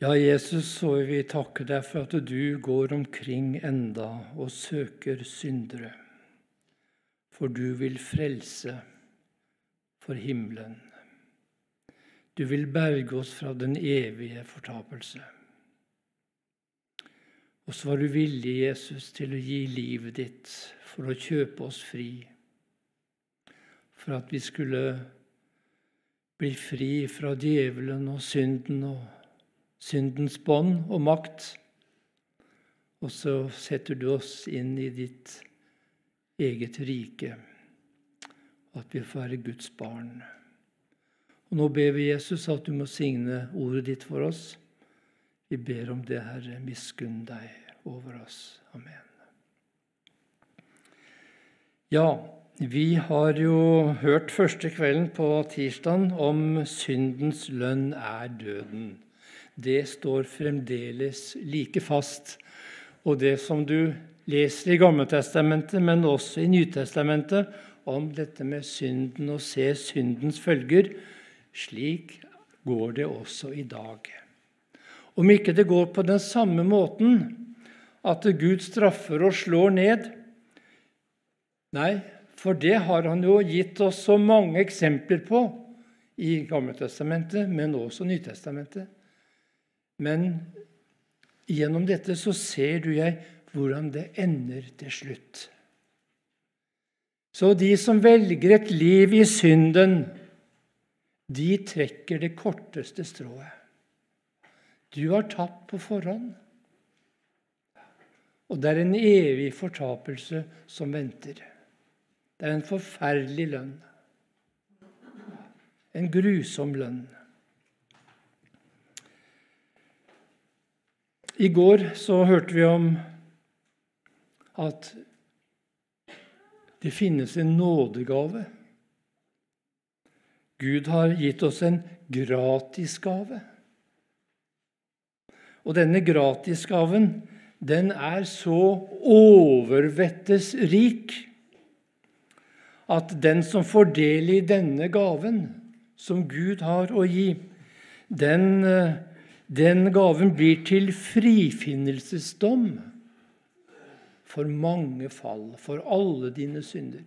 Ja, Jesus, så vil vi takke deg for at du går omkring enda og søker syndere. For du vil frelse for himmelen. Du vil berge oss fra den evige fortapelse. Og så var du villig, Jesus, til å gi livet ditt for å kjøpe oss fri. For at vi skulle bli fri fra djevelen og synden og syndens bånd og makt. Og så setter du oss inn i ditt eget rike, at vi får være Guds barn. Og Nå ber vi Jesus at du må signe ordet ditt for oss. Vi ber om det, Herre. Miskunn deg over oss. Amen. Ja, vi har jo hørt første kvelden på tirsdagen om syndens lønn er døden det står fremdeles like fast. Og det som du leser i Gammeltestamentet, men også i Nytestamentet, om dette med synden og se syndens følger, slik går det også i dag. Om ikke det går på den samme måten, at Gud straffer og slår ned Nei, for det har han jo gitt oss så mange eksempler på i Gammeltestamentet, men også Nytestamentet. Men gjennom dette så ser du jeg hvordan det ender til slutt. Så de som velger et liv i synden, de trekker det korteste strået. Du har tatt på forhånd. Og det er en evig fortapelse som venter. Det er en forferdelig lønn. En grusom lønn. I går så hørte vi om at det finnes en nådegave. Gud har gitt oss en gratisgave. Og denne gratisgaven, den er så overvettes rik at den som får del i denne gaven som Gud har å gi, den eh, den gaven blir til frifinnelsesdom for mange fall, for alle dine synder.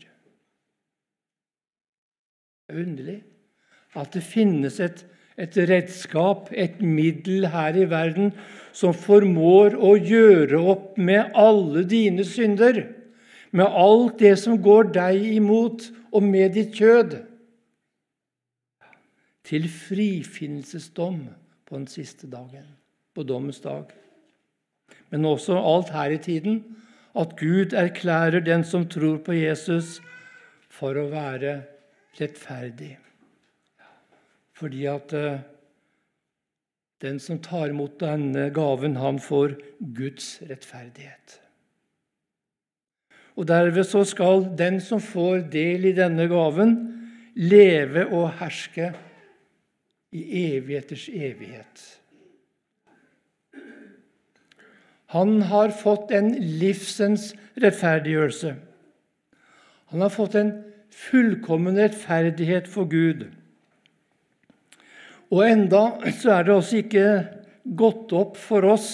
Det er underlig at det finnes et, et redskap, et middel her i verden, som formår å gjøre opp med alle dine synder, med alt det som går deg imot, og med ditt kjød, til frifinnelsesdom på den siste dagen, på dommens dag. Men også alt her i tiden, at Gud erklærer den som tror på Jesus, for å være rettferdig. Fordi at uh, den som tar imot denne gaven, han får Guds rettferdighet. Og Derved så skal den som får del i denne gaven, leve og herske i evigheters evighet. Han har fått en livsens rettferdiggjørelse. Han har fått en fullkommen rettferdighet for Gud. Og enda så er det også ikke gått opp for oss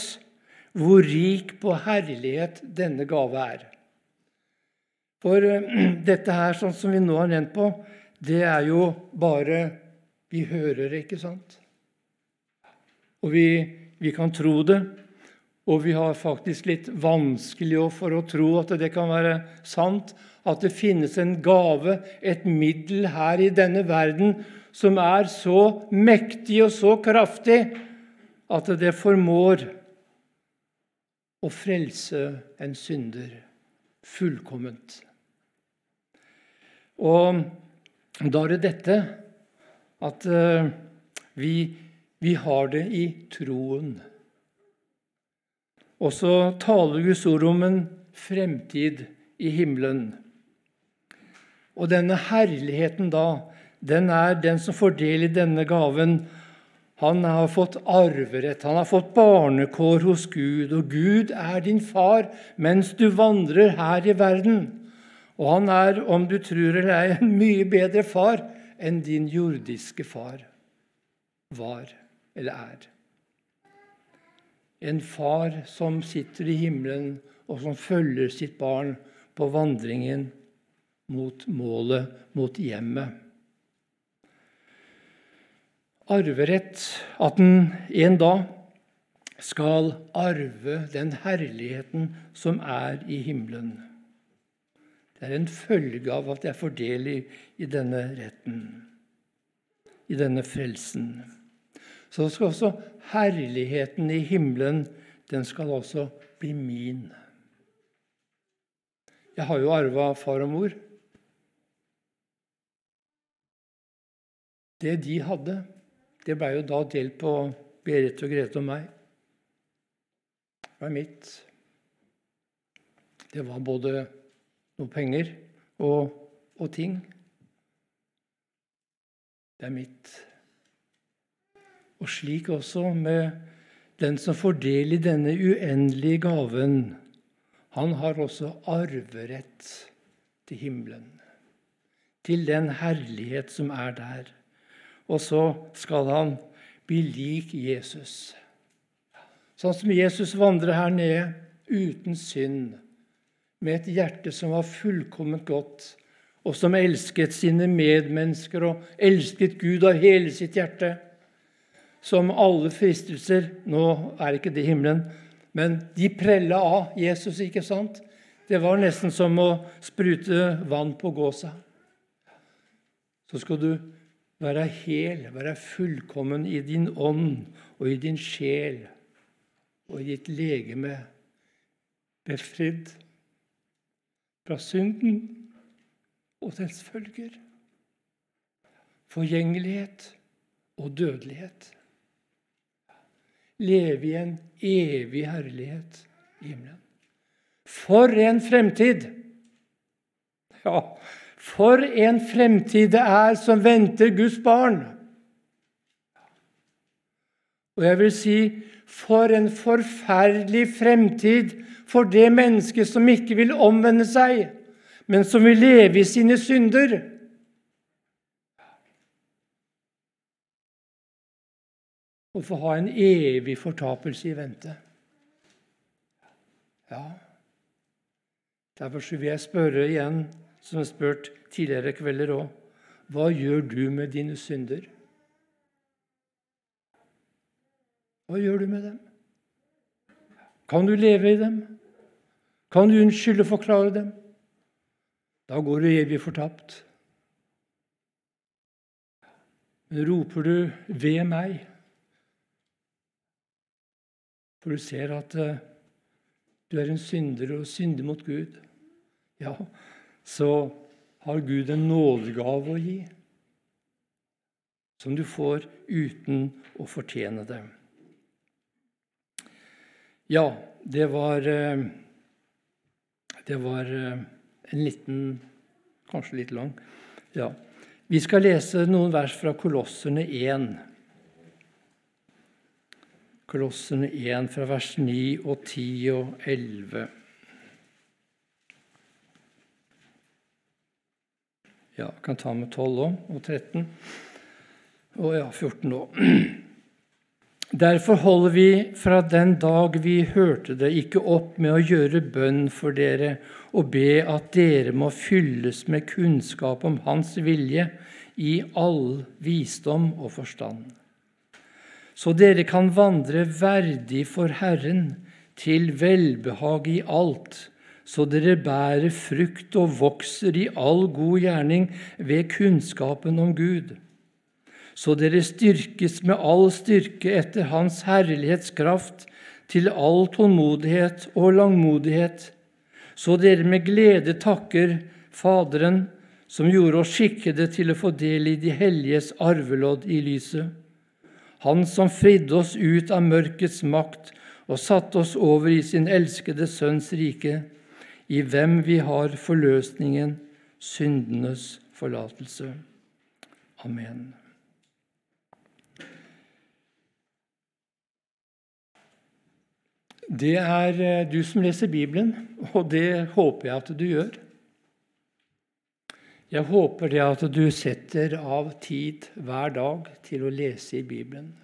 hvor rik på herlighet denne gave er. For eh, dette her, sånn som vi nå har nevnt på, det er jo bare vi hører det, ikke sant? Og vi, vi, kan tro det. Og vi har faktisk litt vanskelig for å tro at det kan være sant. At det finnes en gave, et middel her i denne verden, som er så mektig og så kraftig at det formår å frelse en synder fullkomment. Og da er det dette at uh, vi, vi, har det i troen. Og så taler Guds ord om en fremtid i himmelen. Og denne herligheten da, den er den som får del i denne gaven. Han har fått arverett, han har fått barnekår hos Gud, og Gud er din far mens du vandrer her i verden. Og han er, om du tror eller ei, en mye bedre far enn din jordiske far var eller er. En far som sitter i himmelen, og som følger sitt barn på vandringen mot målet, mot hjemmet. Arverett, at en en dag skal arve den herligheten som er i himmelen. Det er en følge av at jeg får del i, i denne retten, i denne frelsen. Så skal også herligheten i himmelen den skal også bli min. Jeg har jo arva far og mor. Det de hadde, det blei jo da delt på Berit og Grete og meg. Det var mitt. Det var både noe penger og, og ting. Det er mitt. Og slik også med den som får del i denne uendelige gaven. Han har også arverett til himmelen, til den herlighet som er der. Og så skal han bli lik Jesus. Sånn som Jesus vandrer her nede uten synd, med et hjerte som var fullkomment godt, og som elsket sine medmennesker og elsket Gud av hele sitt hjerte. Som alle fristelser Nå er ikke det himmelen, men de prella av Jesus, ikke sant? Det var nesten som å sprute vann på gåsa. Så skal du være hel, være fullkommen i din ånd og i din sjel og i ditt legeme, befridd fra synden og dens følger, forgjengelighet og dødelighet. Leve i en evig herlighet i himmelen. For en fremtid! Ja, for en fremtid det er som venter Guds barn! Og jeg vil si for en forferdelig fremtid for det mennesket som ikke vil omvende seg, men som vil leve i sine synder. Og få ha en evig fortapelse i vente. Ja, Derfor vil jeg spørre igjen som jeg har spurt tidligere kvelder òg. Hva gjør du med dine synder? Hva gjør du med dem? Kan du leve i dem? Kan du unnskylde og forklare dem? Da går du evig fortapt. Men roper du 'ved meg', for du ser at uh, du er en synder og synder mot Gud, ja, så har Gud en nådegave å gi, som du får uten å fortjene det. Ja, det var eh, Det var eh, en liten Kanskje litt lang. Ja. Vi skal lese noen vers fra Kolosserne 1. Kolosserne 1 fra vers 9 og 10 og 11. Ja, kan ta med 12 òg, og 13. Og ja, 14 òg. Derfor holder vi fra den dag vi hørte det, ikke opp med å gjøre bønn for dere og be at dere må fylles med kunnskap om Hans vilje i all visdom og forstand, så dere kan vandre verdig for Herren, til velbehag i alt, så dere bærer frukt og vokser i all god gjerning ved kunnskapen om Gud. Så dere styrkes med all styrke etter Hans herlighetskraft til all tålmodighet og langmodighet, så dere med glede takker Faderen, som gjorde oss skikkede til å få del i de helliges arvelodd i lyset. Han som fridde oss ut av mørkets makt og satte oss over i sin elskede Sønns rike i hvem vi har forløsningen, syndenes forlatelse. Amen. Det er eh, du som leser Bibelen, og det håper jeg at du gjør. Jeg håper det at du setter av tid hver dag til å lese i Bibelen.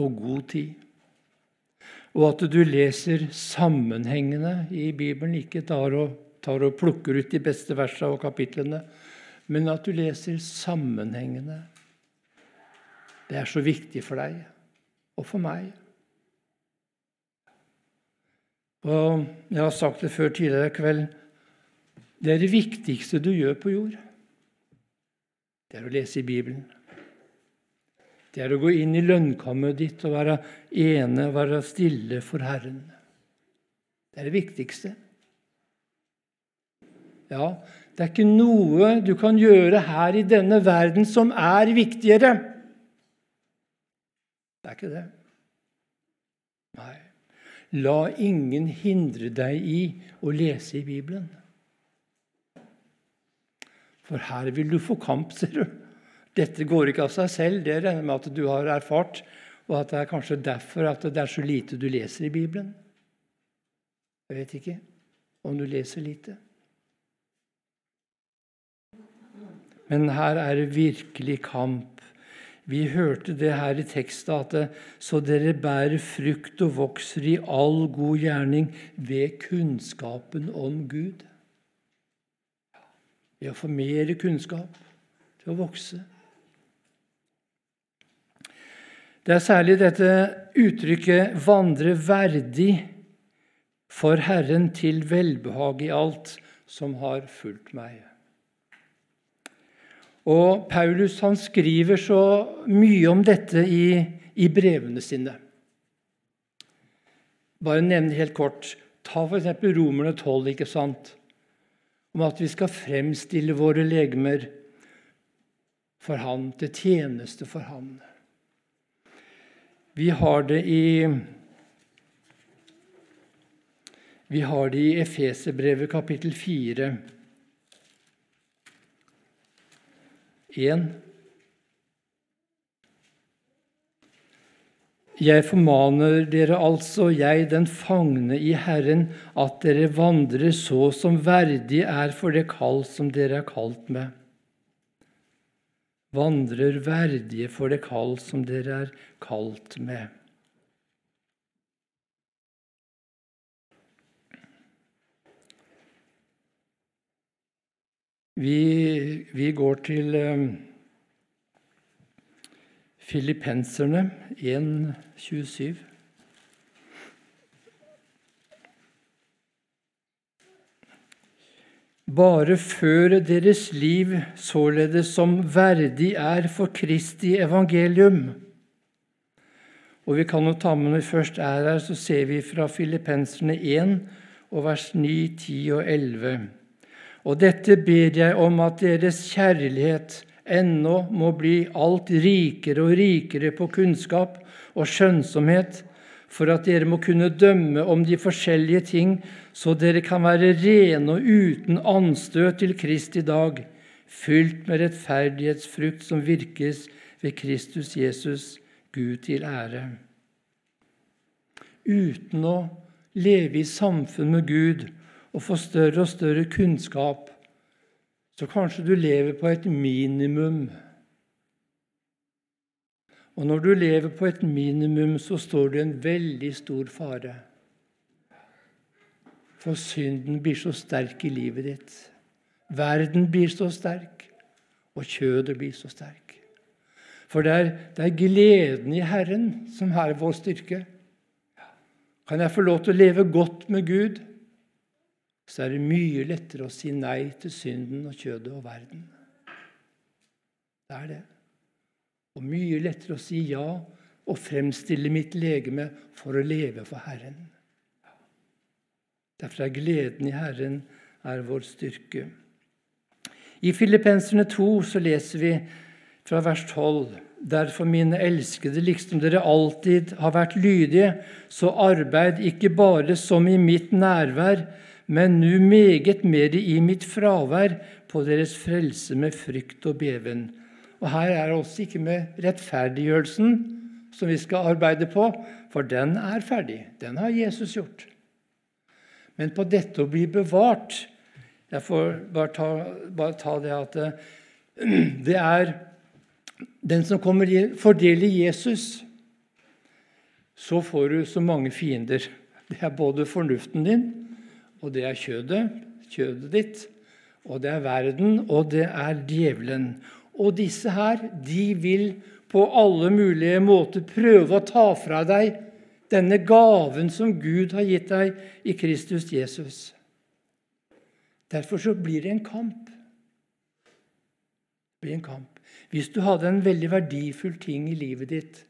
og god tid. Og at du leser sammenhengende i Bibelen, ikke tar og, tar og plukker ut de beste versene og kapitlene, men at du leser sammenhengende. Det er så viktig for deg og for meg. Og jeg har sagt det før tidligere i kveld det er det viktigste du gjør på jord. Det er å lese i Bibelen. Det er å gå inn i lønnkammeret ditt og være ene, være stille for Herren. Det er det viktigste. Ja, det er ikke noe du kan gjøre her i denne verden som er viktigere. Det er ikke det. La ingen hindre deg i å lese i Bibelen. For her vil du få kamp, ser du. Dette går ikke av seg selv. Det regner med at du har erfart, og at det er kanskje derfor at det er så lite du leser i Bibelen. Jeg vet ikke om du leser lite. Men her er det virkelig kamp. Vi hørte det her i teksten, at det, så dere bærer frukt og vokser i all god gjerning ved kunnskapen om Gud ved å få mer kunnskap, til å vokse. Det er særlig dette uttrykket 'vandre verdig for Herren til velbehag i alt', som har fulgt meg. Og Paulus han skriver så mye om dette i, i brevene sine. Bare nevne helt kort. Ta f.eks. Romerne 12. ikke sant? om at vi skal fremstille våre legemer for Han, til tjeneste for Han. Vi har det i vi har det i Efeserbrevet kapittel 4, 1. Jeg formaner dere altså, jeg den fangne i Herren, at dere vandrer så som verdig er for det kall som dere er kalt med. Vandrer verdige for det kall som dere er kalt med. Vi, vi går til um, Filippenserne 1,27. Bare før deres liv således som verdig er for Kristi evangelium. Og vi kan jo ta med Når vi først er her, så ser vi fra Filippenserne 1 og vers 9, 10 og 11. Og dette ber jeg om at deres kjærlighet ennå må bli alt rikere og rikere på kunnskap og skjønnsomhet, for at dere må kunne dømme om de forskjellige ting, så dere kan være rene og uten anstøt til Kristi dag, fylt med rettferdighetsfrukt som virkes ved Kristus Jesus, Gud til ære. Uten å leve i samfunn med Gud og få større og større kunnskap så kanskje du lever på et minimum. Og når du lever på et minimum, så står du i en veldig stor fare. For synden blir så sterk i livet ditt. Verden blir så sterk, og kjødet blir så sterk. For det er, det er gleden i Herren som er vår styrke. Kan jeg få lov til å leve godt med Gud? Så er det mye lettere å si nei til synden og kjødet og verden. Det er det. Og mye lettere å si ja og fremstille mitt legeme for å leve for Herren. Derfor er gleden i Herren er vår styrke. I Filippenserne 2 så leser vi fra vers 12.: Derfor, mine elskede, liksom dere alltid har vært lydige, så arbeid ikke bare som i mitt nærvær, men nu meget mer i mitt fravær på deres frelse med frykt og beven. Og Her er det også ikke med rettferdiggjørelsen som vi skal arbeide på, for den er ferdig. Den har Jesus gjort. Men på dette å bli bevart Jeg får bare ta, bare ta det at det, det er den som kommer i Jesus. så får du så mange fiender. Det er både fornuften din, og det er kjødet, kjødet ditt, og det er verden, og det er djevelen. Og disse her, de vil på alle mulige måter prøve å ta fra deg denne gaven som Gud har gitt deg i Kristus Jesus. Derfor så blir det en kamp. Det blir en kamp. Hvis du hadde en veldig verdifull ting i livet ditt,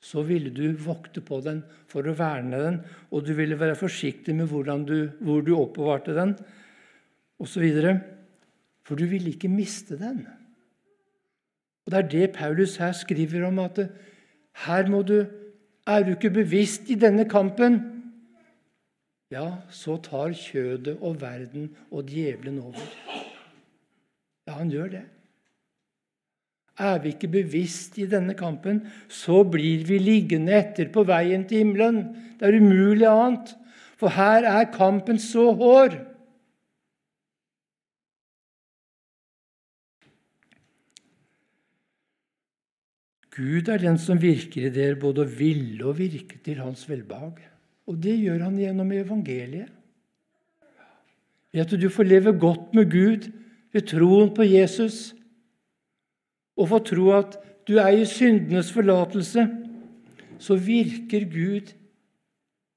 så ville du vokte på den for å verne den, og du ville være forsiktig med du, hvor du oppbevarte den, osv. For du ville ikke miste den. Og Det er det Paulus her skriver om, at her må du Er du ikke bevisst i denne kampen, ja, så tar kjødet og verden og djevelen over. Ja, han gjør det. Er vi ikke bevisst i denne kampen, så blir vi liggende etter på veien til himmelen. Det er umulig annet, for her er kampen så hår. Gud er den som virker i dere både å ville og virke til hans velbehag. Og det gjør han gjennom evangeliet. Ved at du får leve godt med Gud ved troen på Jesus og få tro at du er i syndenes forlatelse, så virker Gud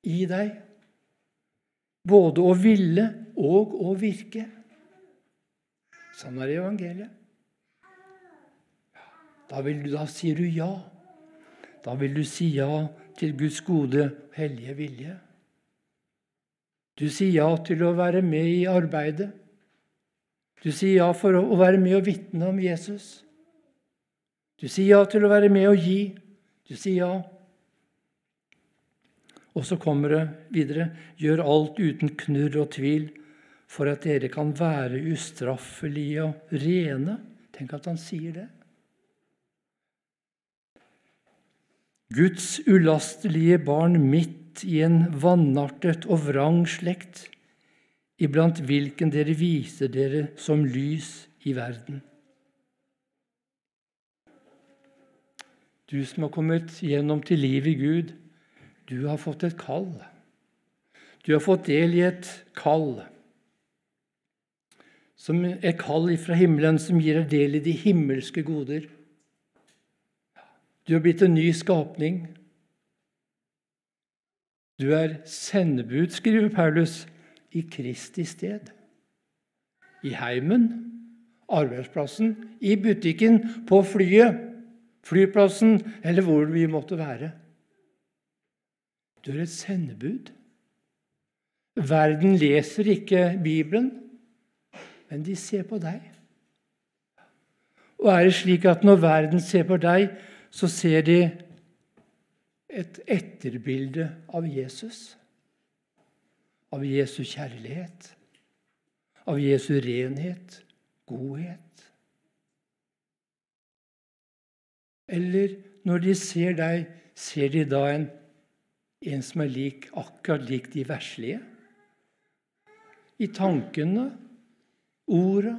i deg både å ville og å virke. Sånn er evangeliet. Da, du, da sier du ja. Da vil du si ja til Guds gode, hellige vilje. Du sier ja til å være med i arbeidet. Du sier ja for å være med og vitne om Jesus. Du sier ja til å være med og gi. Du sier ja. Og så kommer det videre gjør alt uten knurr og tvil, for at dere kan være ustraffelige og rene. Tenk at han sier det. Guds ulastelige barn midt i en vanartet og vrang slekt, iblant hvilken dere viser dere som lys i verden. Du som har kommet gjennom til livet i Gud, du har fått et kall. Du har fått del i et kall. Som et kall fra himmelen som gir deg del i de himmelske goder. Du har blitt en ny skapning. Du er sendebud, skriver Paulus, i Kristi sted. I heimen, arbeidsplassen, i butikken, på flyet flyplassen eller hvor vi måtte være. Du er et sendebud. Verden leser ikke Bibelen, men de ser på deg. Og er det slik at når verden ser på deg, så ser de et etterbilde av Jesus? Av Jesu kjærlighet, av Jesu renhet, godhet. Eller når de ser deg, ser de da en, en som er lik, akkurat lik de verslige? I tankene, orda?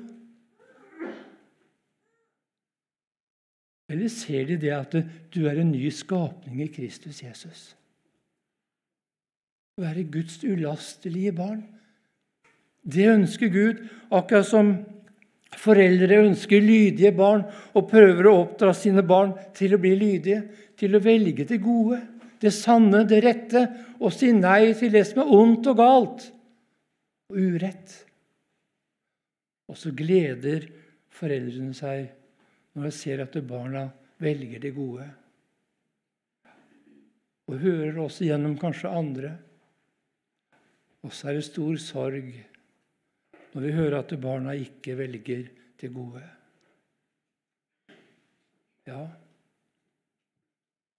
Eller ser de det at du er en ny skapning i Kristus Jesus? Å være Guds ulastelige barn. Det ønsker Gud, akkurat som Foreldre ønsker lydige barn og prøver å oppdra sine barn til å bli lydige, til å velge det gode, det sanne, det rette, og si nei til det som er ondt og galt og urett. Og så gleder foreldrene seg når de ser at barna velger det gode. Og hører også gjennom kanskje andre. Og så er det stor sorg når vi hører at barna ikke velger til gode. Ja,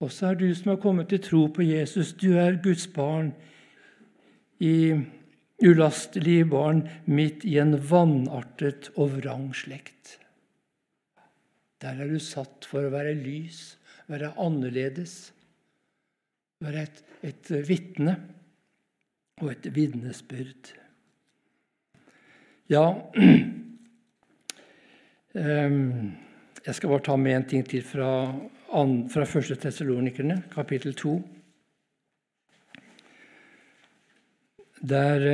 også er du som har kommet til tro på Jesus. Du er Guds barn, i ulastelige barn midt i en vanartet og vrang slekt. Der er du satt for å være lys, være annerledes, være et, et vitne og et vitnesbyrd. Ja Jeg skal bare ta med en ting til fra, 1. Tessalonikerne, kapittel 2. Der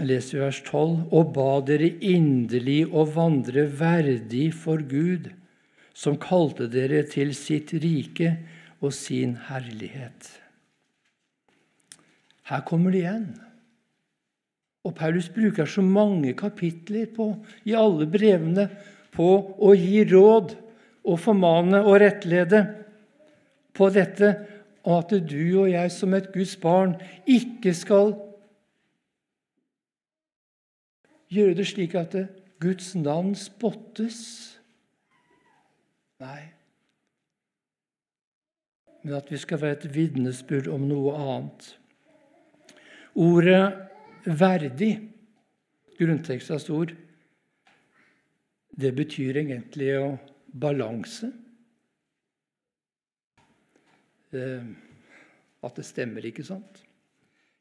leser vi vers 12.: Og ba dere inderlig å vandre verdig for Gud, som kalte dere til sitt rike og sin herlighet. Her kommer det igjen. Og Paulus bruker så mange kapitler på, i alle brevene på å gi råd og formane og rettlede på dette, og at du og jeg som et Guds barn ikke skal gjøre det slik at Guds navn spottes. Nei. Men at vi skal være et vitnesbyrd om noe annet. Ordet 'verdig', grunntekstens ord, det betyr egentlig å balanse. Eh, at det stemmer, ikke sant?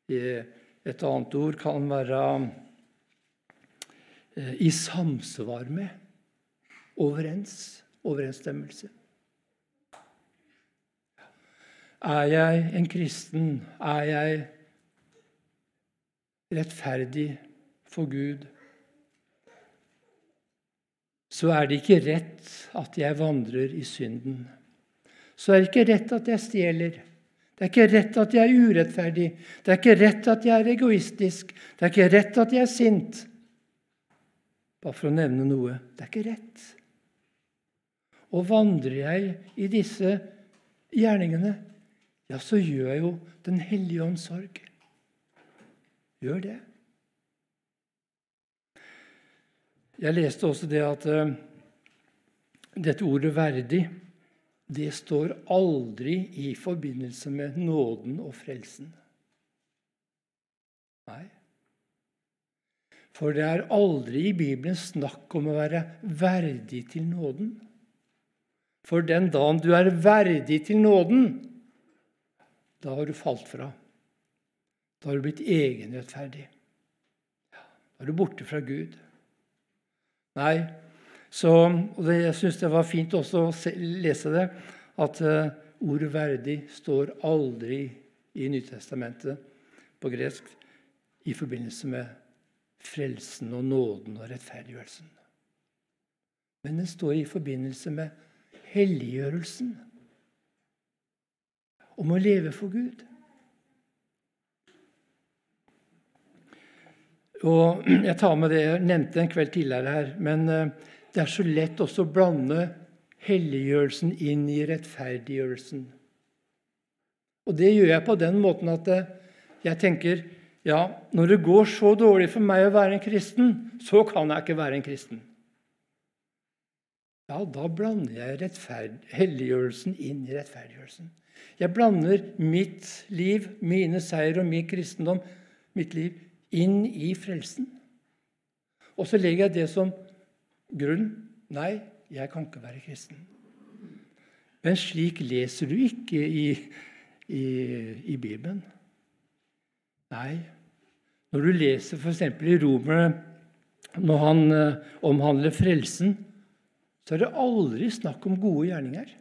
Et annet ord kan være eh, i samsvar med. Overens. Overensstemmelse. Er jeg en kristen? Er jeg rettferdig for Gud? Så er det ikke rett at jeg vandrer i synden. Så er det ikke rett at jeg stjeler. Det er ikke rett at jeg er urettferdig. Det er ikke rett at jeg er egoistisk. Det er ikke rett at jeg er sint. Bare for å nevne noe det er ikke rett. Og vandrer jeg i disse gjerningene, ja, så gjør jeg jo Den hellige ånds sorg. Gjør det. Jeg leste også det at uh, dette ordet 'verdig' det står aldri i forbindelse med nåden og frelsen. Nei. For det er aldri i Bibelen snakk om å være verdig til nåden. For den dagen du er verdig til nåden, da har du falt fra. Da har du blitt egenrettferdig. Da er du borte fra Gud. Nei, så, og det, Jeg syns det var fint også å se, lese det, at uh, ordet 'verdig' står aldri i Nytestamentet på gresk i forbindelse med frelsen og nåden og rettferdiggjørelsen. Men det står i forbindelse med helliggjørelsen. Om å leve for Gud. Og Jeg tar med det jeg nevnte en kveld tidligere her. Men eh, det er så lett også å blande helliggjørelsen inn i rettferdiggjørelsen. Og det gjør jeg på den måten at eh, jeg tenker ja, når det går så dårlig for meg å være en kristen, så kan jeg ikke være en kristen. Ja, da blander jeg helliggjørelsen inn i rettferdiggjørelsen. Jeg blander mitt liv, mine seier og min kristendom, mitt liv, inn i frelsen. Og så legger jeg det som grunn. Nei, jeg kan ikke være kristen. Men slik leser du ikke i, i, i Bibelen. Nei. Når du leser f.eks. i Romerne, når han eh, omhandler frelsen, så er det aldri snakk om gode gjerninger.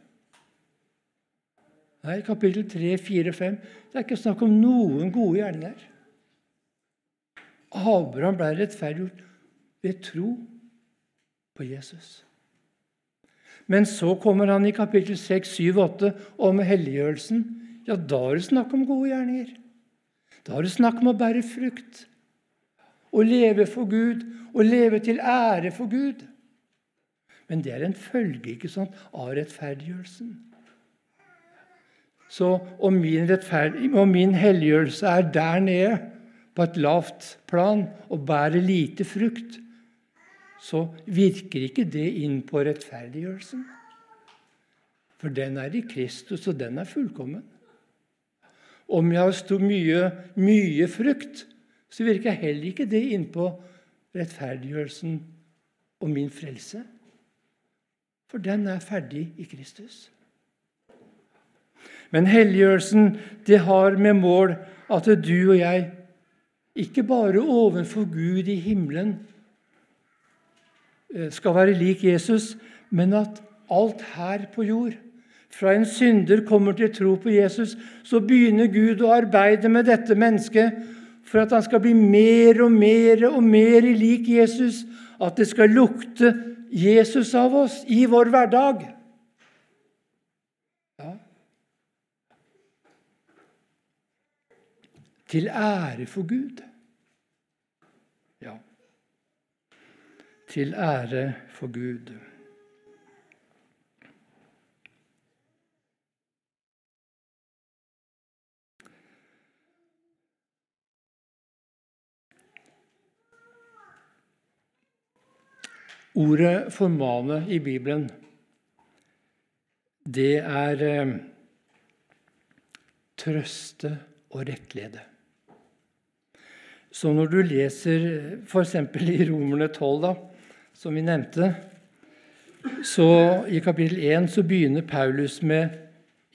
Nei, kapittel 3, 4 og 5 det er ikke snakk om noen gode gjerninger. Abraham ble rettferdiggjort ved tro på Jesus. Men så kommer han i kapittel 6, 7, 8 om helliggjørelsen. Ja, da er det snakk om gode gjerninger. Da er det snakk om å bære frukt. Å leve for Gud, å leve til ære for Gud. Men det er en følge ikke sant, av rettferdiggjørelsen. Så om min, om min helliggjørelse er der nede, på et lavt plan og bærer lite frukt, så virker ikke det inn på rettferdiggjørelsen. For den er i Kristus, og den er fullkommen. Om jeg har stor mye, mye frukt, så virker heller ikke det inn på rettferdiggjørelsen og min frelse. For den er ferdig i Kristus. Men helliggjørelsen det har med mål at du og jeg ikke bare ovenfor Gud i himmelen eh, skal være lik Jesus, men at alt her på jord Fra en synder kommer til tro på Jesus, så begynner Gud å arbeide med dette mennesket for at han skal bli mer og mer og mer lik Jesus, at det skal lukte Jesus av oss i vår hverdag. Ja. Til ære for Gud. Ja. Til ære for Gud. Ordet 'formane' i Bibelen, det er eh, trøste og rettlede. Så når du leser f.eks. i Romerne 12, da, som vi nevnte, så i kapittel 1 så begynner Paulus med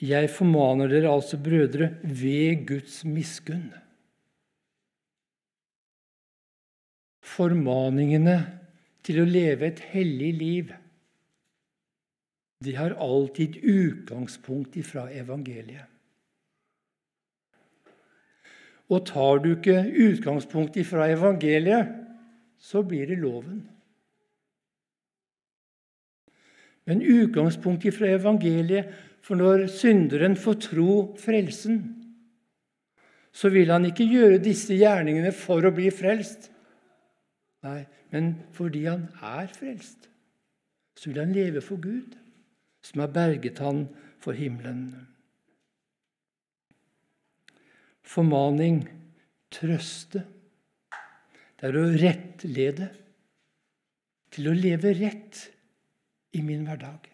'Jeg formaner dere altså, brødre, ved Guds miskunn'. Formaningene til å leve et hellig liv, de har alltid utgangspunkt ifra evangeliet. Og tar du ikke utgangspunkt ifra evangeliet, så blir det loven. Men utgangspunkt ifra evangeliet For når synderen får tro frelsen, så vil han ikke gjøre disse gjerningene for å bli frelst. Nei, men fordi han er frelst, så vil han leve for Gud, som har berget han for himmelen. Formaning trøste. Det er å rettlede. Til å leve rett i min hverdag.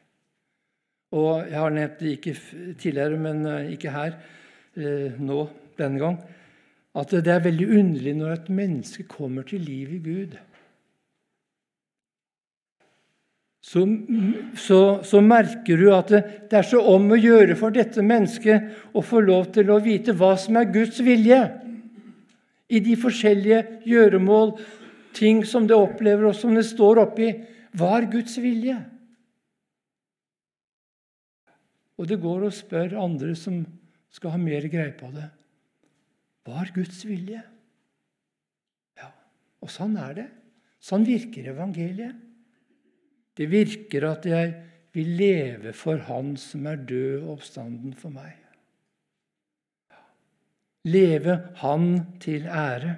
Og Jeg har nevnt det ikke tidligere, men eh, ikke her eh, nå denne gang, at det er veldig underlig når et menneske kommer til liv i Gud. Så, så, så, merker du at det, det, er så om å gjøre for dette mennesket å få lov til å vite hva som er Guds vilje i de forskjellige gjøremål, ting som det opplever, og som det står oppi. Hva er Guds vilje? Og det går og spør andre som skal ha mer greie på det. Hva er Guds vilje? Ja, Og sånn er det. Sånn virker evangeliet. Det virker at jeg vil leve for Han som er død og oppstanden for meg. Leve Han til ære.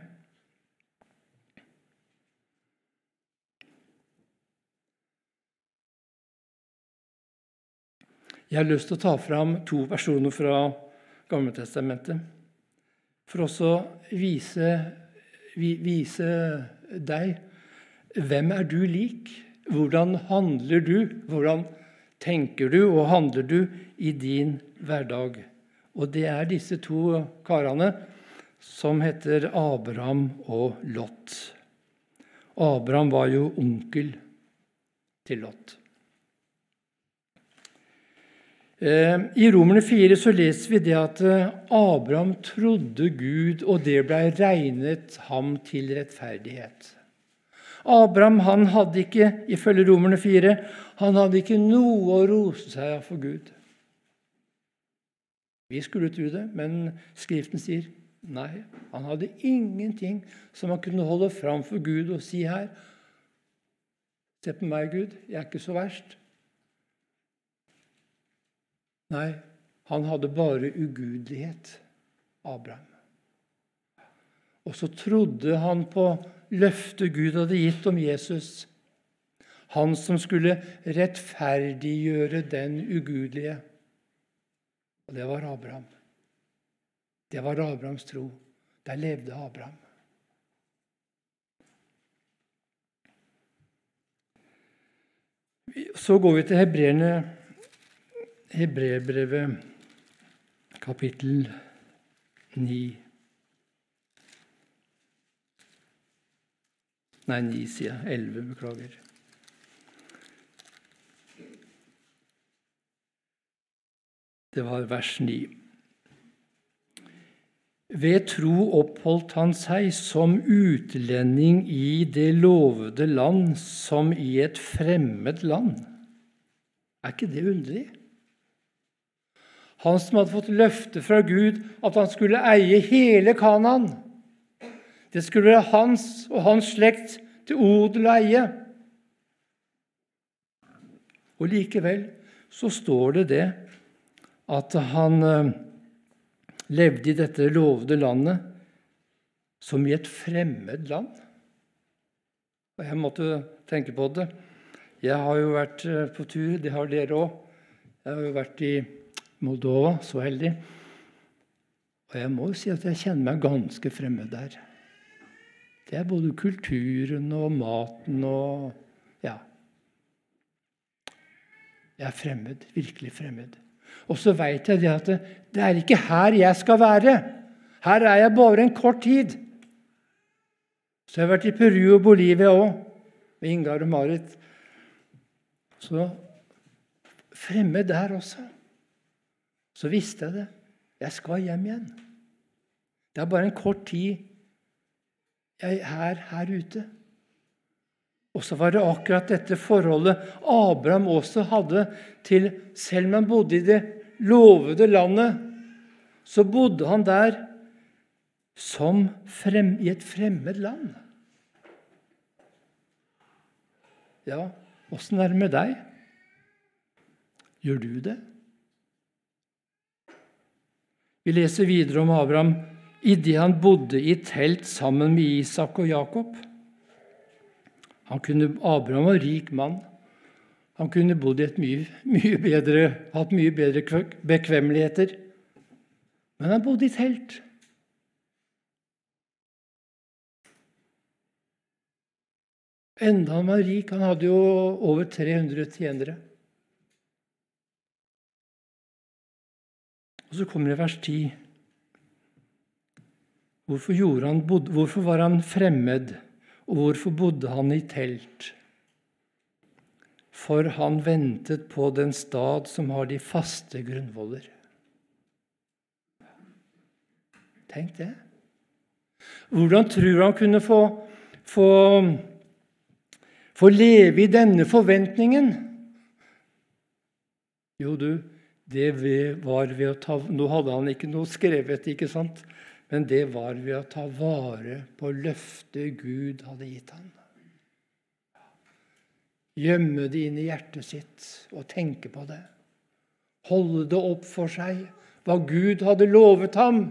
Jeg har lyst til å ta fram to personer fra Gammeltestamentet for også vise, vise deg hvem er du lik. Hvordan handler du? Hvordan tenker du og handler du i din hverdag? Og det er disse to karene som heter Abraham og Lot. Abraham var jo onkel til Lot. Eh, I Romerne 4 så leser vi det at eh, Abraham trodde Gud, og det ble regnet ham til rettferdighet. Abraham han hadde ikke, ifølge Romerne 4, han hadde ikke noe å rose seg av for Gud. Vi skulle tro det, men Skriften sier nei. Han hadde ingenting som han kunne holde fram for Gud og si her. Se på meg, Gud. Jeg er ikke så verst. Nei, han hadde bare ugudelighet, Abraham. Og så trodde han på løftet Gud hadde gitt om Jesus. Han som skulle rettferdiggjøre den ugudelige. Og det var Abraham. Det var Abrahams tro. Der levde Abraham. Så går vi til hebreerne Hebreerbrevet, kapittel 9. Nei, 9, sier jeg. 11, beklager. Det var vers 9. Ved tro oppholdt han seg som utlending i det lovede land som i et fremmed land. Er ikke det underlig? Han som hadde fått løfte fra Gud at han skulle eie hele Kanaan. Det skulle være hans og hans slekt til odel og eie. Og likevel så står det det at han eh, levde i dette lovede landet som i et fremmed land. Og jeg måtte tenke på det. Jeg har jo vært eh, på tur, det har dere òg. Jeg har jo vært i Moldova, så heldig. Og jeg må jo si at jeg kjenner meg ganske fremmed der. Det er både kulturen og maten og Ja. Jeg er fremmed. Virkelig fremmed. Og så veit jeg det at det, det er ikke her jeg skal være. Her er jeg bare en kort tid. Så jeg har vært i Peru og Bolivia òg, med Ingar og Marit. Så fremmed der også. Så visste jeg det. Jeg skal hjem igjen. Det er bare en kort tid jeg er her ute. Og så var det akkurat dette forholdet Abraham også hadde til Selv om han bodde i det lovede landet, så bodde han der som frem, i et fremmed land. Ja, åssen er det med deg? Gjør du det? Vi leser videre om Abraham idet han bodde i telt sammen med Isak og Jakob. Han kunne, Abraham var rik mann. Han kunne bodd i et mye, mye bedre, hatt mye bedre bekvemmeligheter. Men han bodde i telt. Enda han var rik. Han hadde jo over 300 tjenere. Og så kommer det vers 10. Hvorfor, han, hvorfor var han fremmed, og hvorfor bodde han i telt? For han ventet på den stad som har de faste grunnvoller. Tenk det. Hvordan tror han kunne få, få, få leve i denne forventningen? Jo, du, det var ved å ta Nå hadde han ikke noe skrevet, ikke sant? Men det var ved å ta vare på løftet Gud hadde gitt ham. Gjemme det inn i hjertet sitt og tenke på det. Holde det opp for seg, hva Gud hadde lovet ham.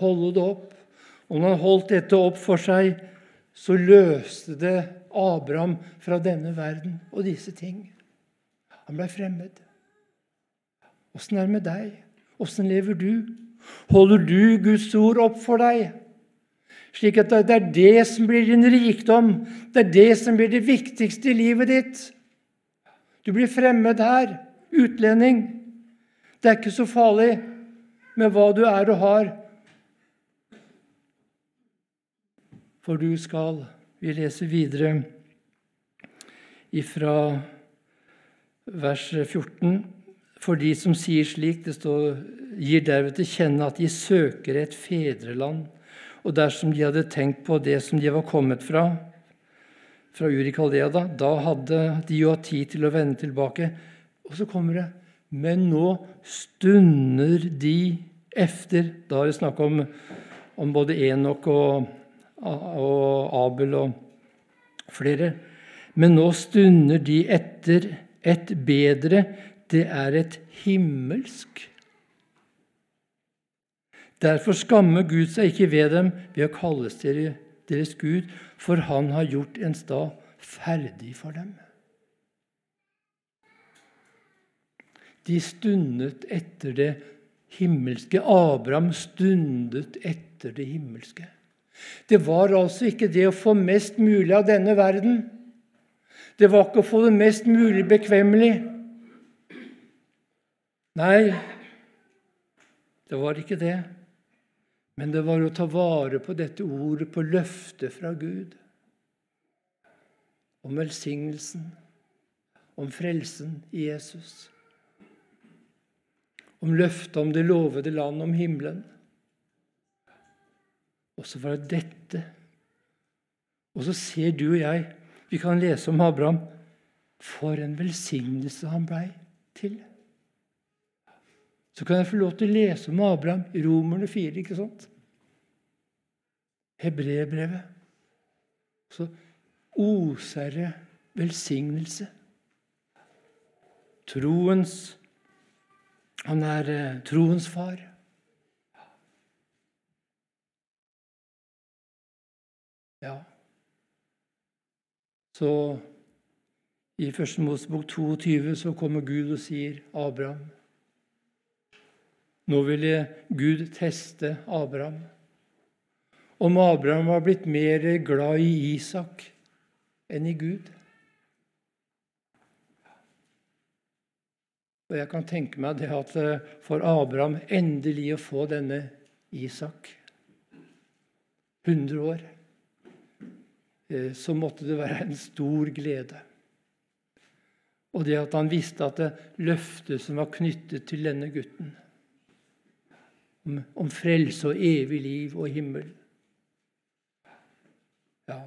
Holde det opp. Og når han holdt dette opp for seg, så løste det Abraham fra denne verden og disse ting. Han ble fremmed. Åssen er det med deg? Åssen lever du? Holder du Guds ord opp for deg? Slik at det er det som blir din rikdom, det er det som blir det viktigste i livet ditt. Du blir fremmed her, utlending. Det er ikke så farlig med hva du er og har. For du skal Vi leser videre ifra vers 14. For de som sier slik, det står, gir derved til kjenne at de søker et fedreland. Og dersom de hadde tenkt på det som de var kommet fra, fra Uri Kaldea, da, da hadde de jo hatt tid til å vende tilbake. Og så kommer det Men nå stunder de efter Da er det snakk om, om både Enok og, og Abel og flere. Men nå stunder de etter et bedre det er et himmelsk. Derfor skammer Gud seg ikke ved dem ved å kalles deres Gud, for han har gjort en stad ferdig for dem. De stundet etter det himmelske. Abraham stundet etter det himmelske. Det var altså ikke det å få mest mulig av denne verden. Det var ikke å få det mest mulig bekvemmelig. Nei, det var ikke det. Men det var å ta vare på dette ordet, på løftet fra Gud. Om velsignelsen, om frelsen i Jesus. Om løftet om det lovede land, om himmelen. Og så var det dette. Og så ser du og jeg Vi kan lese om Abraham. For en velsignelse han blei til så kan jeg få lov til å lese om Abraham i Romerne 4. ikke sant? hebreerbrevet, så oser det velsignelse. Troens Han er eh, troens far. Ja. Så i Første Mosebok 22 så kommer Gud og sier Abraham Nå ville Gud teste Abraham. Om Abraham var blitt mer glad i Isak enn i Gud. Og jeg kan tenke meg det at eh, for Abraham endelig å få denne Isak 100 år eh, så måtte det være en stor glede. Og det at han visste at det løftet som var knyttet til denne gutten, om, om frelse og evig liv og himmel Ja,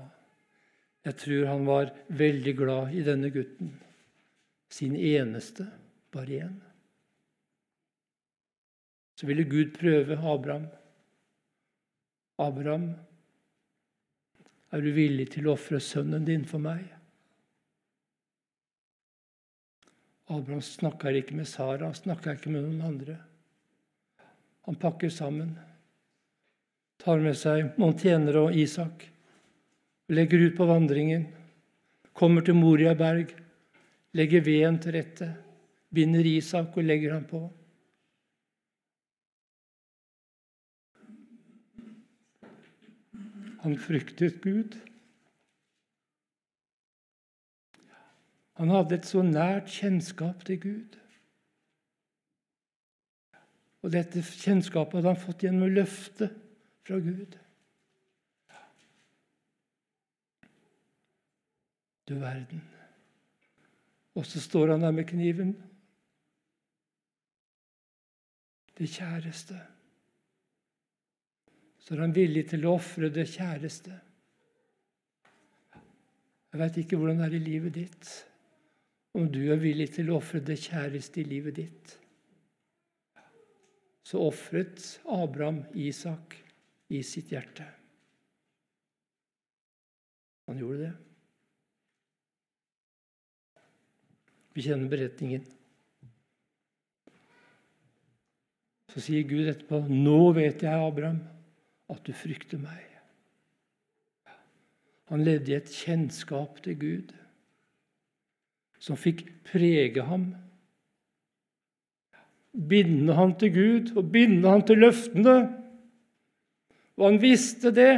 jeg tror han var veldig glad i denne gutten, sin eneste, bare én. Så ville Gud prøve Abraham. Abraham, er du villig til å ofre sønnen din for meg? Abraham snakker ikke med Sara, han snakker ikke med noen andre. Han pakker sammen, tar med seg noen tjenere og Isak, legger ut på vandringen, kommer til Moriaberg, legger veden til rette, binder Isak og legger ham på. Han fryktet Gud. Han hadde et så nært kjennskap til Gud. Og dette kjennskapet hadde han fått gjennom løftet fra Gud. Du verden. Og så står han der med kniven. Det kjæreste. Så er han villig til å ofre det kjæreste. Jeg veit ikke hvordan det er i livet ditt om du er villig til å ofre det kjæreste i livet ditt. Så ofret Abraham Isak i sitt hjerte. Han gjorde det. Vi kjenner beretningen. Så sier Gud etterpå, 'Nå vet jeg, Abraham, at du frykter meg.' Han levde i et kjennskap til Gud som fikk prege ham. Binde ham til Gud og binde ham til løftene. Og han visste det,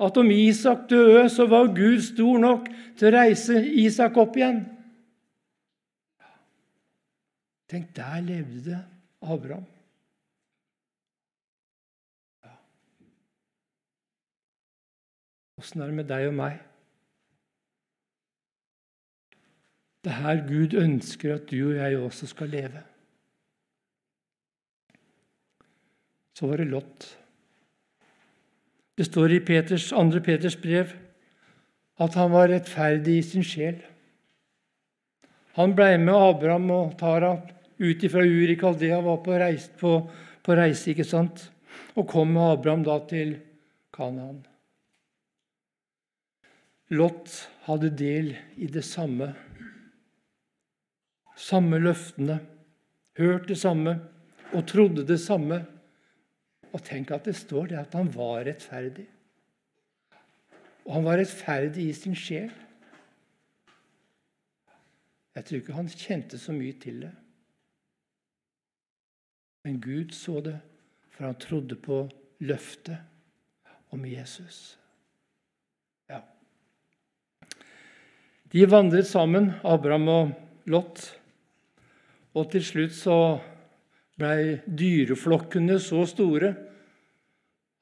at om Isak døde, så var Gud stor nok til å reise Isak opp igjen. Tenk, der levde Abraham. Åssen er det med deg og meg? Det er her Gud ønsker at du og jeg også skal leve. Så var det Lot. Det står i Peters, 2. Peters brev at han var rettferdig i sin sjel. Han ble med Abraham og Tara ut fra Ur i Kaldea, var på reise, på, på reise, ikke sant? og kom med Abraham da til Kanaan. Lot hadde del i det samme samme løftene, hørt det samme og trodde det samme. Og tenk at det står det at han var rettferdig. Og han var rettferdig i sin sjel. Jeg tror ikke han kjente så mye til det. Men Gud så det, for han trodde på løftet om Jesus. Ja. De vandret sammen, Abraham og Lot. Og til slutt så blei dyreflokkene så store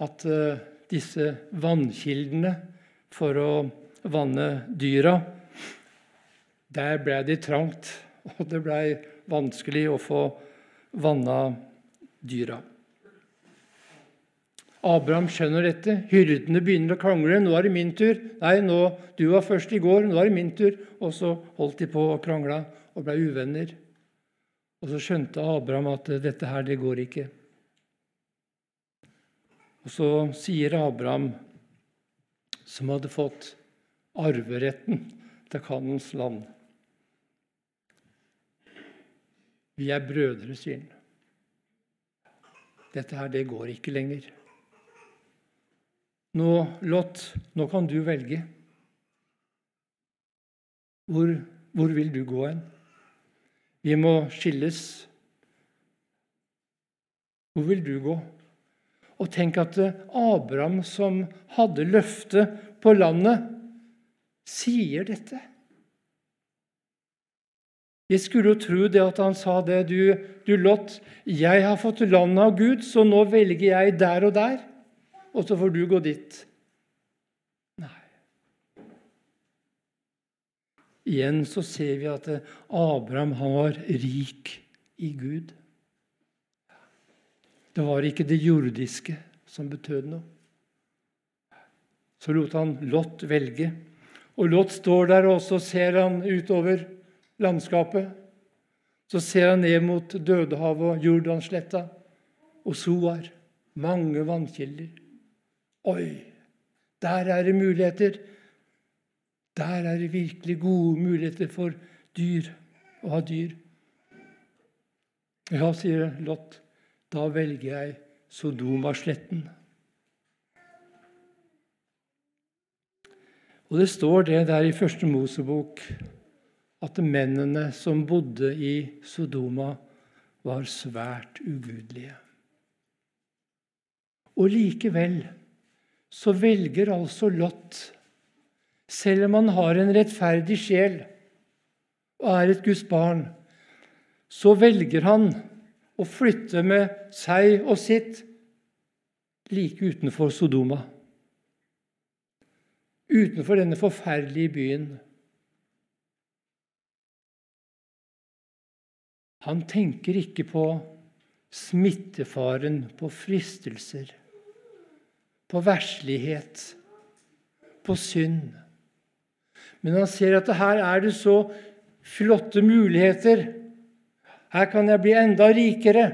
at uh, disse vannkildene for å vanne dyra Der blei det trangt, og det blei vanskelig å få vanna dyra. Abraham skjønner dette. Hyrdene begynner å krangle. 'Nå er det min tur.' 'Nei, nå, du var først i går. Nå er det min tur.' Og så holdt de på å krangle og ble uvenner. Og så skjønte Abraham at dette her, det går ikke. Og så sier Abraham, som hadde fått arveretten til Kanons land Vi er brødre, sier han. Dette her, det går ikke lenger. Nå, Lot, nå kan du velge. Hvor, hvor vil du gå hen? Vi må skilles. Hvor vil du gå? Og tenk at Abraham, som hadde løftet på landet, sier dette. Jeg skulle jo tro det at han sa det. Du, du Lot, jeg har fått landet av Gud, så nå velger jeg der og der, og så får du gå dit. Nei. Igjen så ser vi at Abraham han var rik i Gud. Det var ikke det jordiske som betød noe. Så lot han Lot velge. Og Lot står der, og så ser han utover landskapet. Så ser han ned mot Dødehavet og Jordansletta og Soar. Mange vannkilder. Oi, der er det muligheter. Der er det virkelig gode muligheter for dyr å ha dyr. Ja, sier Lot, da velger jeg Sodomasletten. Og det står det der i Første Mosebok at mennene som bodde i Sodoma, var svært ugudelige. Og likevel så velger altså Lot, selv om han har en rettferdig sjel og er et Guds barn, så velger han å flytte med seg og sitt like utenfor Sodoma. Utenfor denne forferdelige byen. Han tenker ikke på smittefaren, på fristelser, på verslighet, på synd. Men han ser at her er det så flotte muligheter. Her kan jeg bli enda rikere.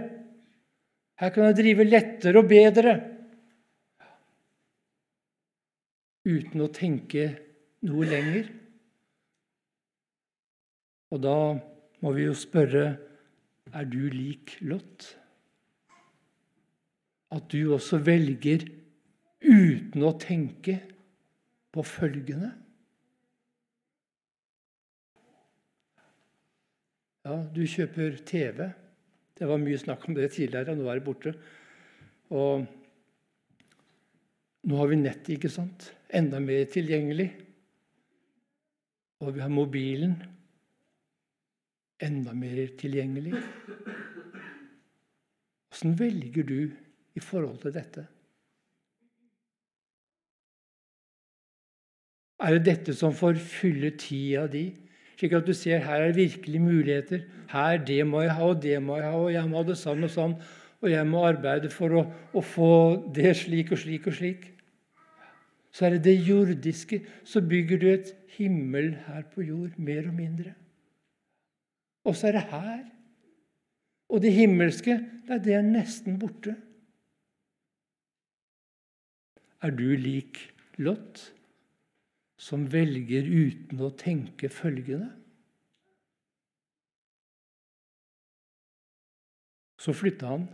Her kan jeg drive lettere og bedre. Uten å tenke noe lenger. Og da må vi jo spørre er du lik Lot? At du også velger uten å tenke på følgende? Ja, du kjøper TV. Det var mye snakk om det tidligere. Nå er det borte. Og nå har vi nettet, ikke sant? Enda mer tilgjengelig. Og vi har mobilen enda mer tilgjengelig. Åssen velger du i forhold til dette? Er det dette som får fylle tida di, slik at du ser her er virkelig muligheter? Her, det må jeg ha, og det må jeg ha, og jeg må ha det sånn og sånn. Og jeg må arbeide for å, å få det slik og slik og slik. Så er det det jordiske. Så bygger du et himmel her på jord, mer og mindre. Og så er det her. Og det himmelske, det er nesten borte. Er du lik Lot, som velger uten å tenke følgende? Så flytta han.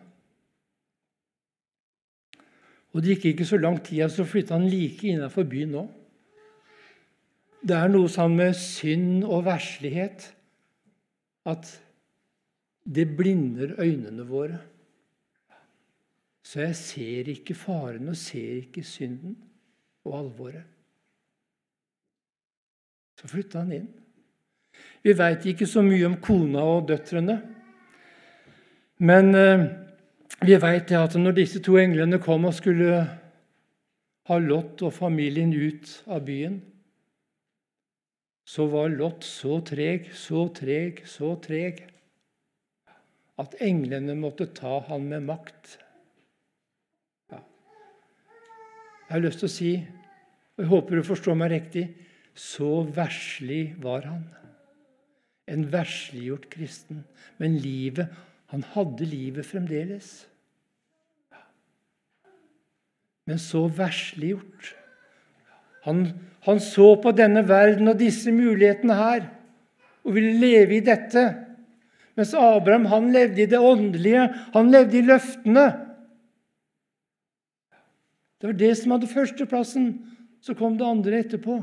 Og Det gikk ikke så lang tid, så flytta han like innafor byen nå. Det er noe sammen med synd og verslighet at det blinder øynene våre. Så jeg ser ikke faren og ser ikke synden og alvoret. Så flytta han inn. Vi veit ikke så mye om kona og døtrene. Men eh, vi veit at når disse to englene kom og skulle ha Lot og familien ut av byen, så var Lot så treg, så treg, så treg at englene måtte ta han med makt. Ja. Jeg har lyst til å si, og jeg håper du forstår meg riktig, så verslig var han. En versliggjort kristen. Men livet Han hadde livet fremdeles. men så versliggjort. Han, han så på denne verden og disse mulighetene her og ville leve i dette. Mens Abraham han levde i det åndelige, han levde i løftene. Det var det som hadde førsteplassen. Så kom det andre etterpå.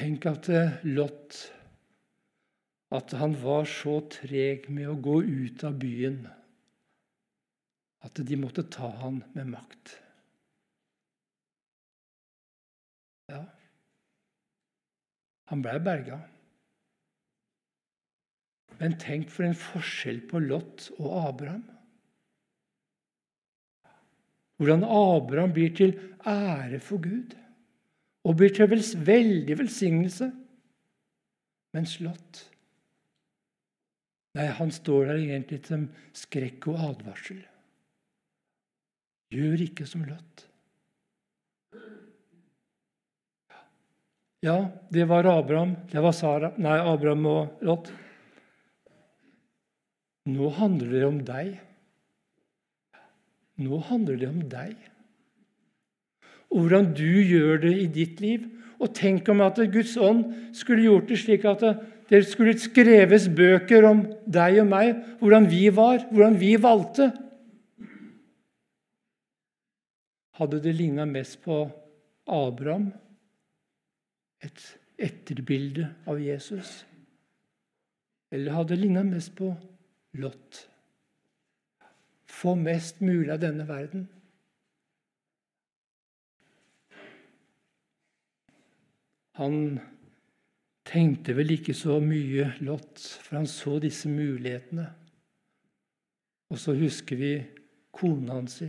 Tenk at eh, Lot At han var så treg med å gå ut av byen at de måtte ta han med makt. Ja, han blei berga. Men tenk for en forskjell på Lot og Abraham. Hvordan Abraham blir til ære for Gud og blir til veldig velsignelse. Mens slått. Nei, han står der egentlig som skrekk og advarsel. Gjør ikke som Lot. Ja, det var Abraham, det var Sara, nei, Abraham og Lot. Nå handler det om deg. Nå handler det om deg og hvordan du gjør det i ditt liv. Og tenk om at Guds ånd skulle gjort det slik at det skulle skreves bøker om deg og meg, hvordan vi var, hvordan vi valgte. Hadde det ligna mest på Abraham, et etterbilde av Jesus? Eller hadde det ligna mest på Lot? Få mest mulig av denne verden. Han tenkte vel ikke så mye Lot, for han så disse mulighetene. Og så husker vi kona hans.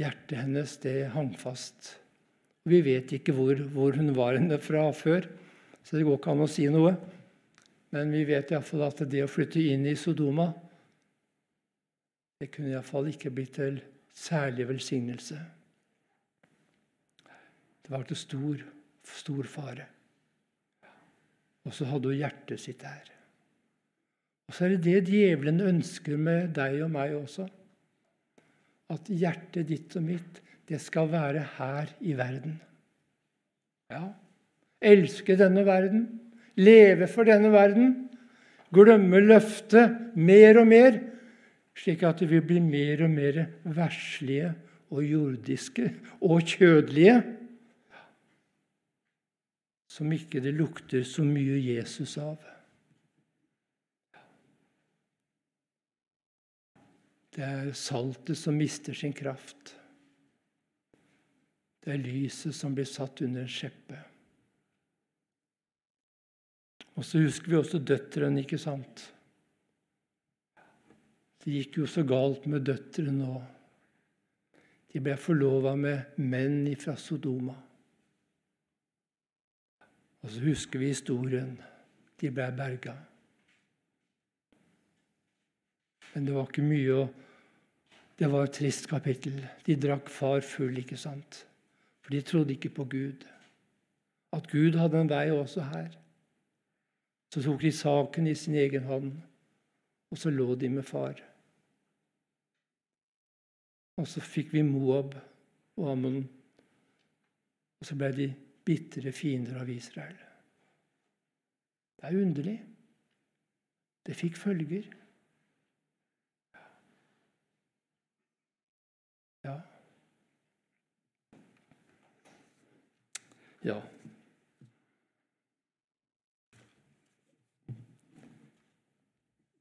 Hjertet hennes det hang fast. Vi vet ikke hvor, hvor hun var henne fra før, så det går ikke an å si noe. Men vi vet iallfall at det å flytte inn i Sodoma det kunne iallfall ikke blitt til særlig velsignelse. Det var til stor, stor fare. Og så hadde hun hjertet sitt der. Og så er det det djevelen ønsker med deg og meg også. At hjertet ditt og mitt, det skal være her i verden. Ja, elske denne verden, leve for denne verden, glemme løftet mer og mer, slik at vi blir mer og mer verslige og jordiske og kjødelige som ikke det lukter så mye Jesus av. Det er saltet som mister sin kraft. Det er lyset som blir satt under en skjeppe. Og så husker vi også døtrene, ikke sant? Det gikk jo så galt med døtrene òg. De ble forlova med menn fra Sodoma. Og så husker vi historien. De ble berga. Men det var ikke mye å Det var et trist kapittel. De drakk far full, ikke sant? For de trodde ikke på Gud. At Gud hadde en vei også her. Så tok de saken i sin egen hånd, og så lå de med far. Og så fikk vi Moab og Ammon, og så ble de bitre fiender av Israel. Det er underlig. Det fikk følger. Ja. Ja.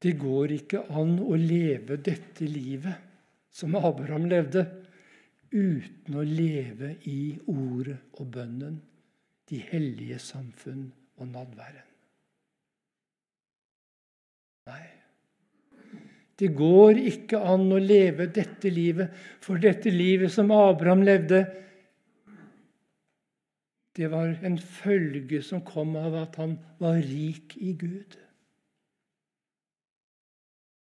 Det går ikke an å leve dette livet som Abraham levde, uten å leve i ordet og bønnen de hellige samfunn og nadværen. Nei. Det går ikke an å leve dette livet, for dette livet som Abraham levde, det var en følge som kom av at han var rik i Gud.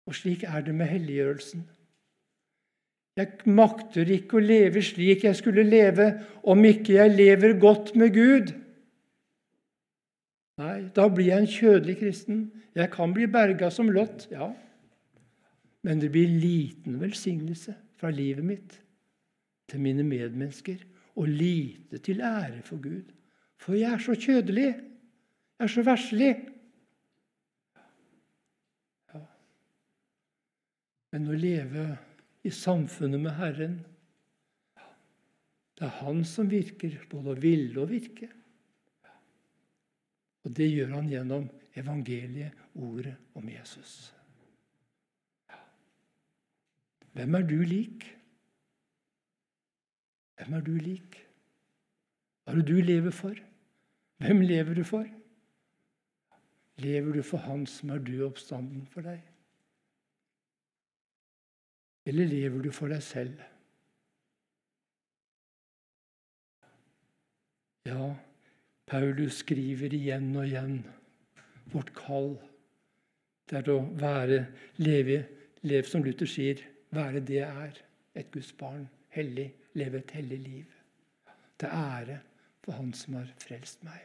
Og slik er det med helliggjørelsen. Jeg makter ikke å leve slik jeg skulle leve, om ikke jeg lever godt med Gud. Nei, da blir jeg en kjødelig kristen. Jeg kan bli berga som Lot, ja. Men det blir liten velsignelse fra livet mitt til mine medmennesker og lite til ære for Gud. For jeg er så kjødelig. Jeg er så verslig. Ja. Men å leve i samfunnet med Herren Det er Han som virker, både å ville og virke. Og det gjør han gjennom evangeliet, ordet om Jesus. Hvem er du lik? Hvem er du lik? Hva er det du lever for? Hvem lever du for? Lever du for Han som er død oppstanden for deg? Eller lever du for deg selv? Ja, Paulus skriver igjen og igjen vårt kall. Det er å være, leve, leve som Luther sier, være det jeg er, et Guds barn, hellig, leve et hellig liv. Til ære for Han som har frelst meg.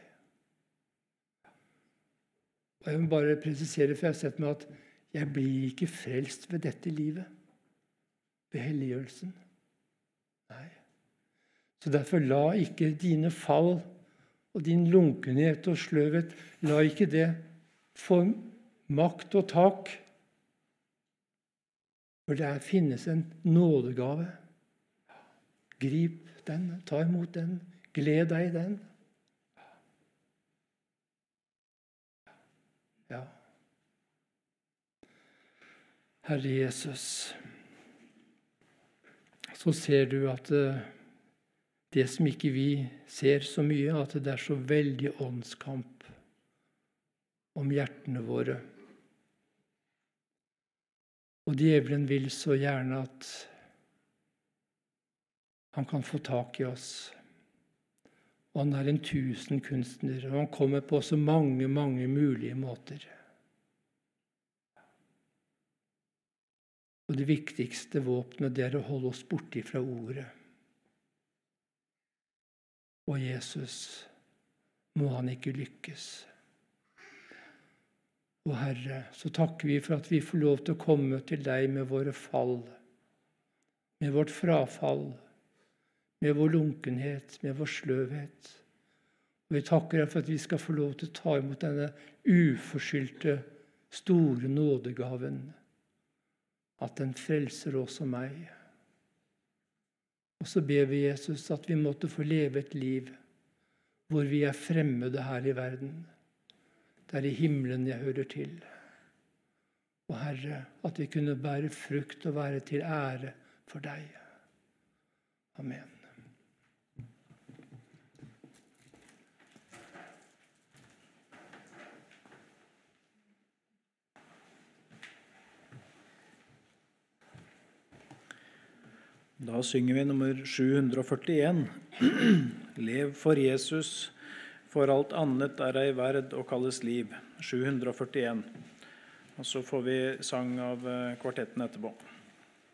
Og Jeg må bare presisere, for jeg har sett meg at jeg blir ikke frelst ved dette livet, ved helliggjørelsen. Nei. Så derfor la ikke dine fall og din lunkenhet og sløvhet, la ikke det få makt og tak. For der finnes en nådegave. Grip den, ta imot den, gled deg i den. Ja. Herre Jesus, så ser du at uh, det som ikke vi ser så mye, at det er så veldig åndskamp om hjertene våre. Og djevelen vil så gjerne at han kan få tak i oss. Og han er en tusenkunstner, og han kommer på så mange, mange mulige måter. Og det viktigste våpenet det er å holde oss borti fra ordet og Jesus må han ikke lykkes. Og Herre, så takker vi for at vi får lov til å komme til deg med våre fall, med vårt frafall, med vår lunkenhet, med vår sløvhet. Og Vi takker deg for at vi skal få lov til å ta imot denne uforskyldte, store nådegaven. At den frelser også meg. Og så ber vi Jesus at vi måtte få leve et liv hvor vi er fremmede her i verden. Det er i himmelen jeg hører til. Og Herre, at vi kunne bære frukt og være til ære for deg. Amen. Da synger vi nummer 741. Lev for Jesus, for alt annet er ei verd å kalles liv. 741. Og så får vi sang av eh, kvartetten etterpå.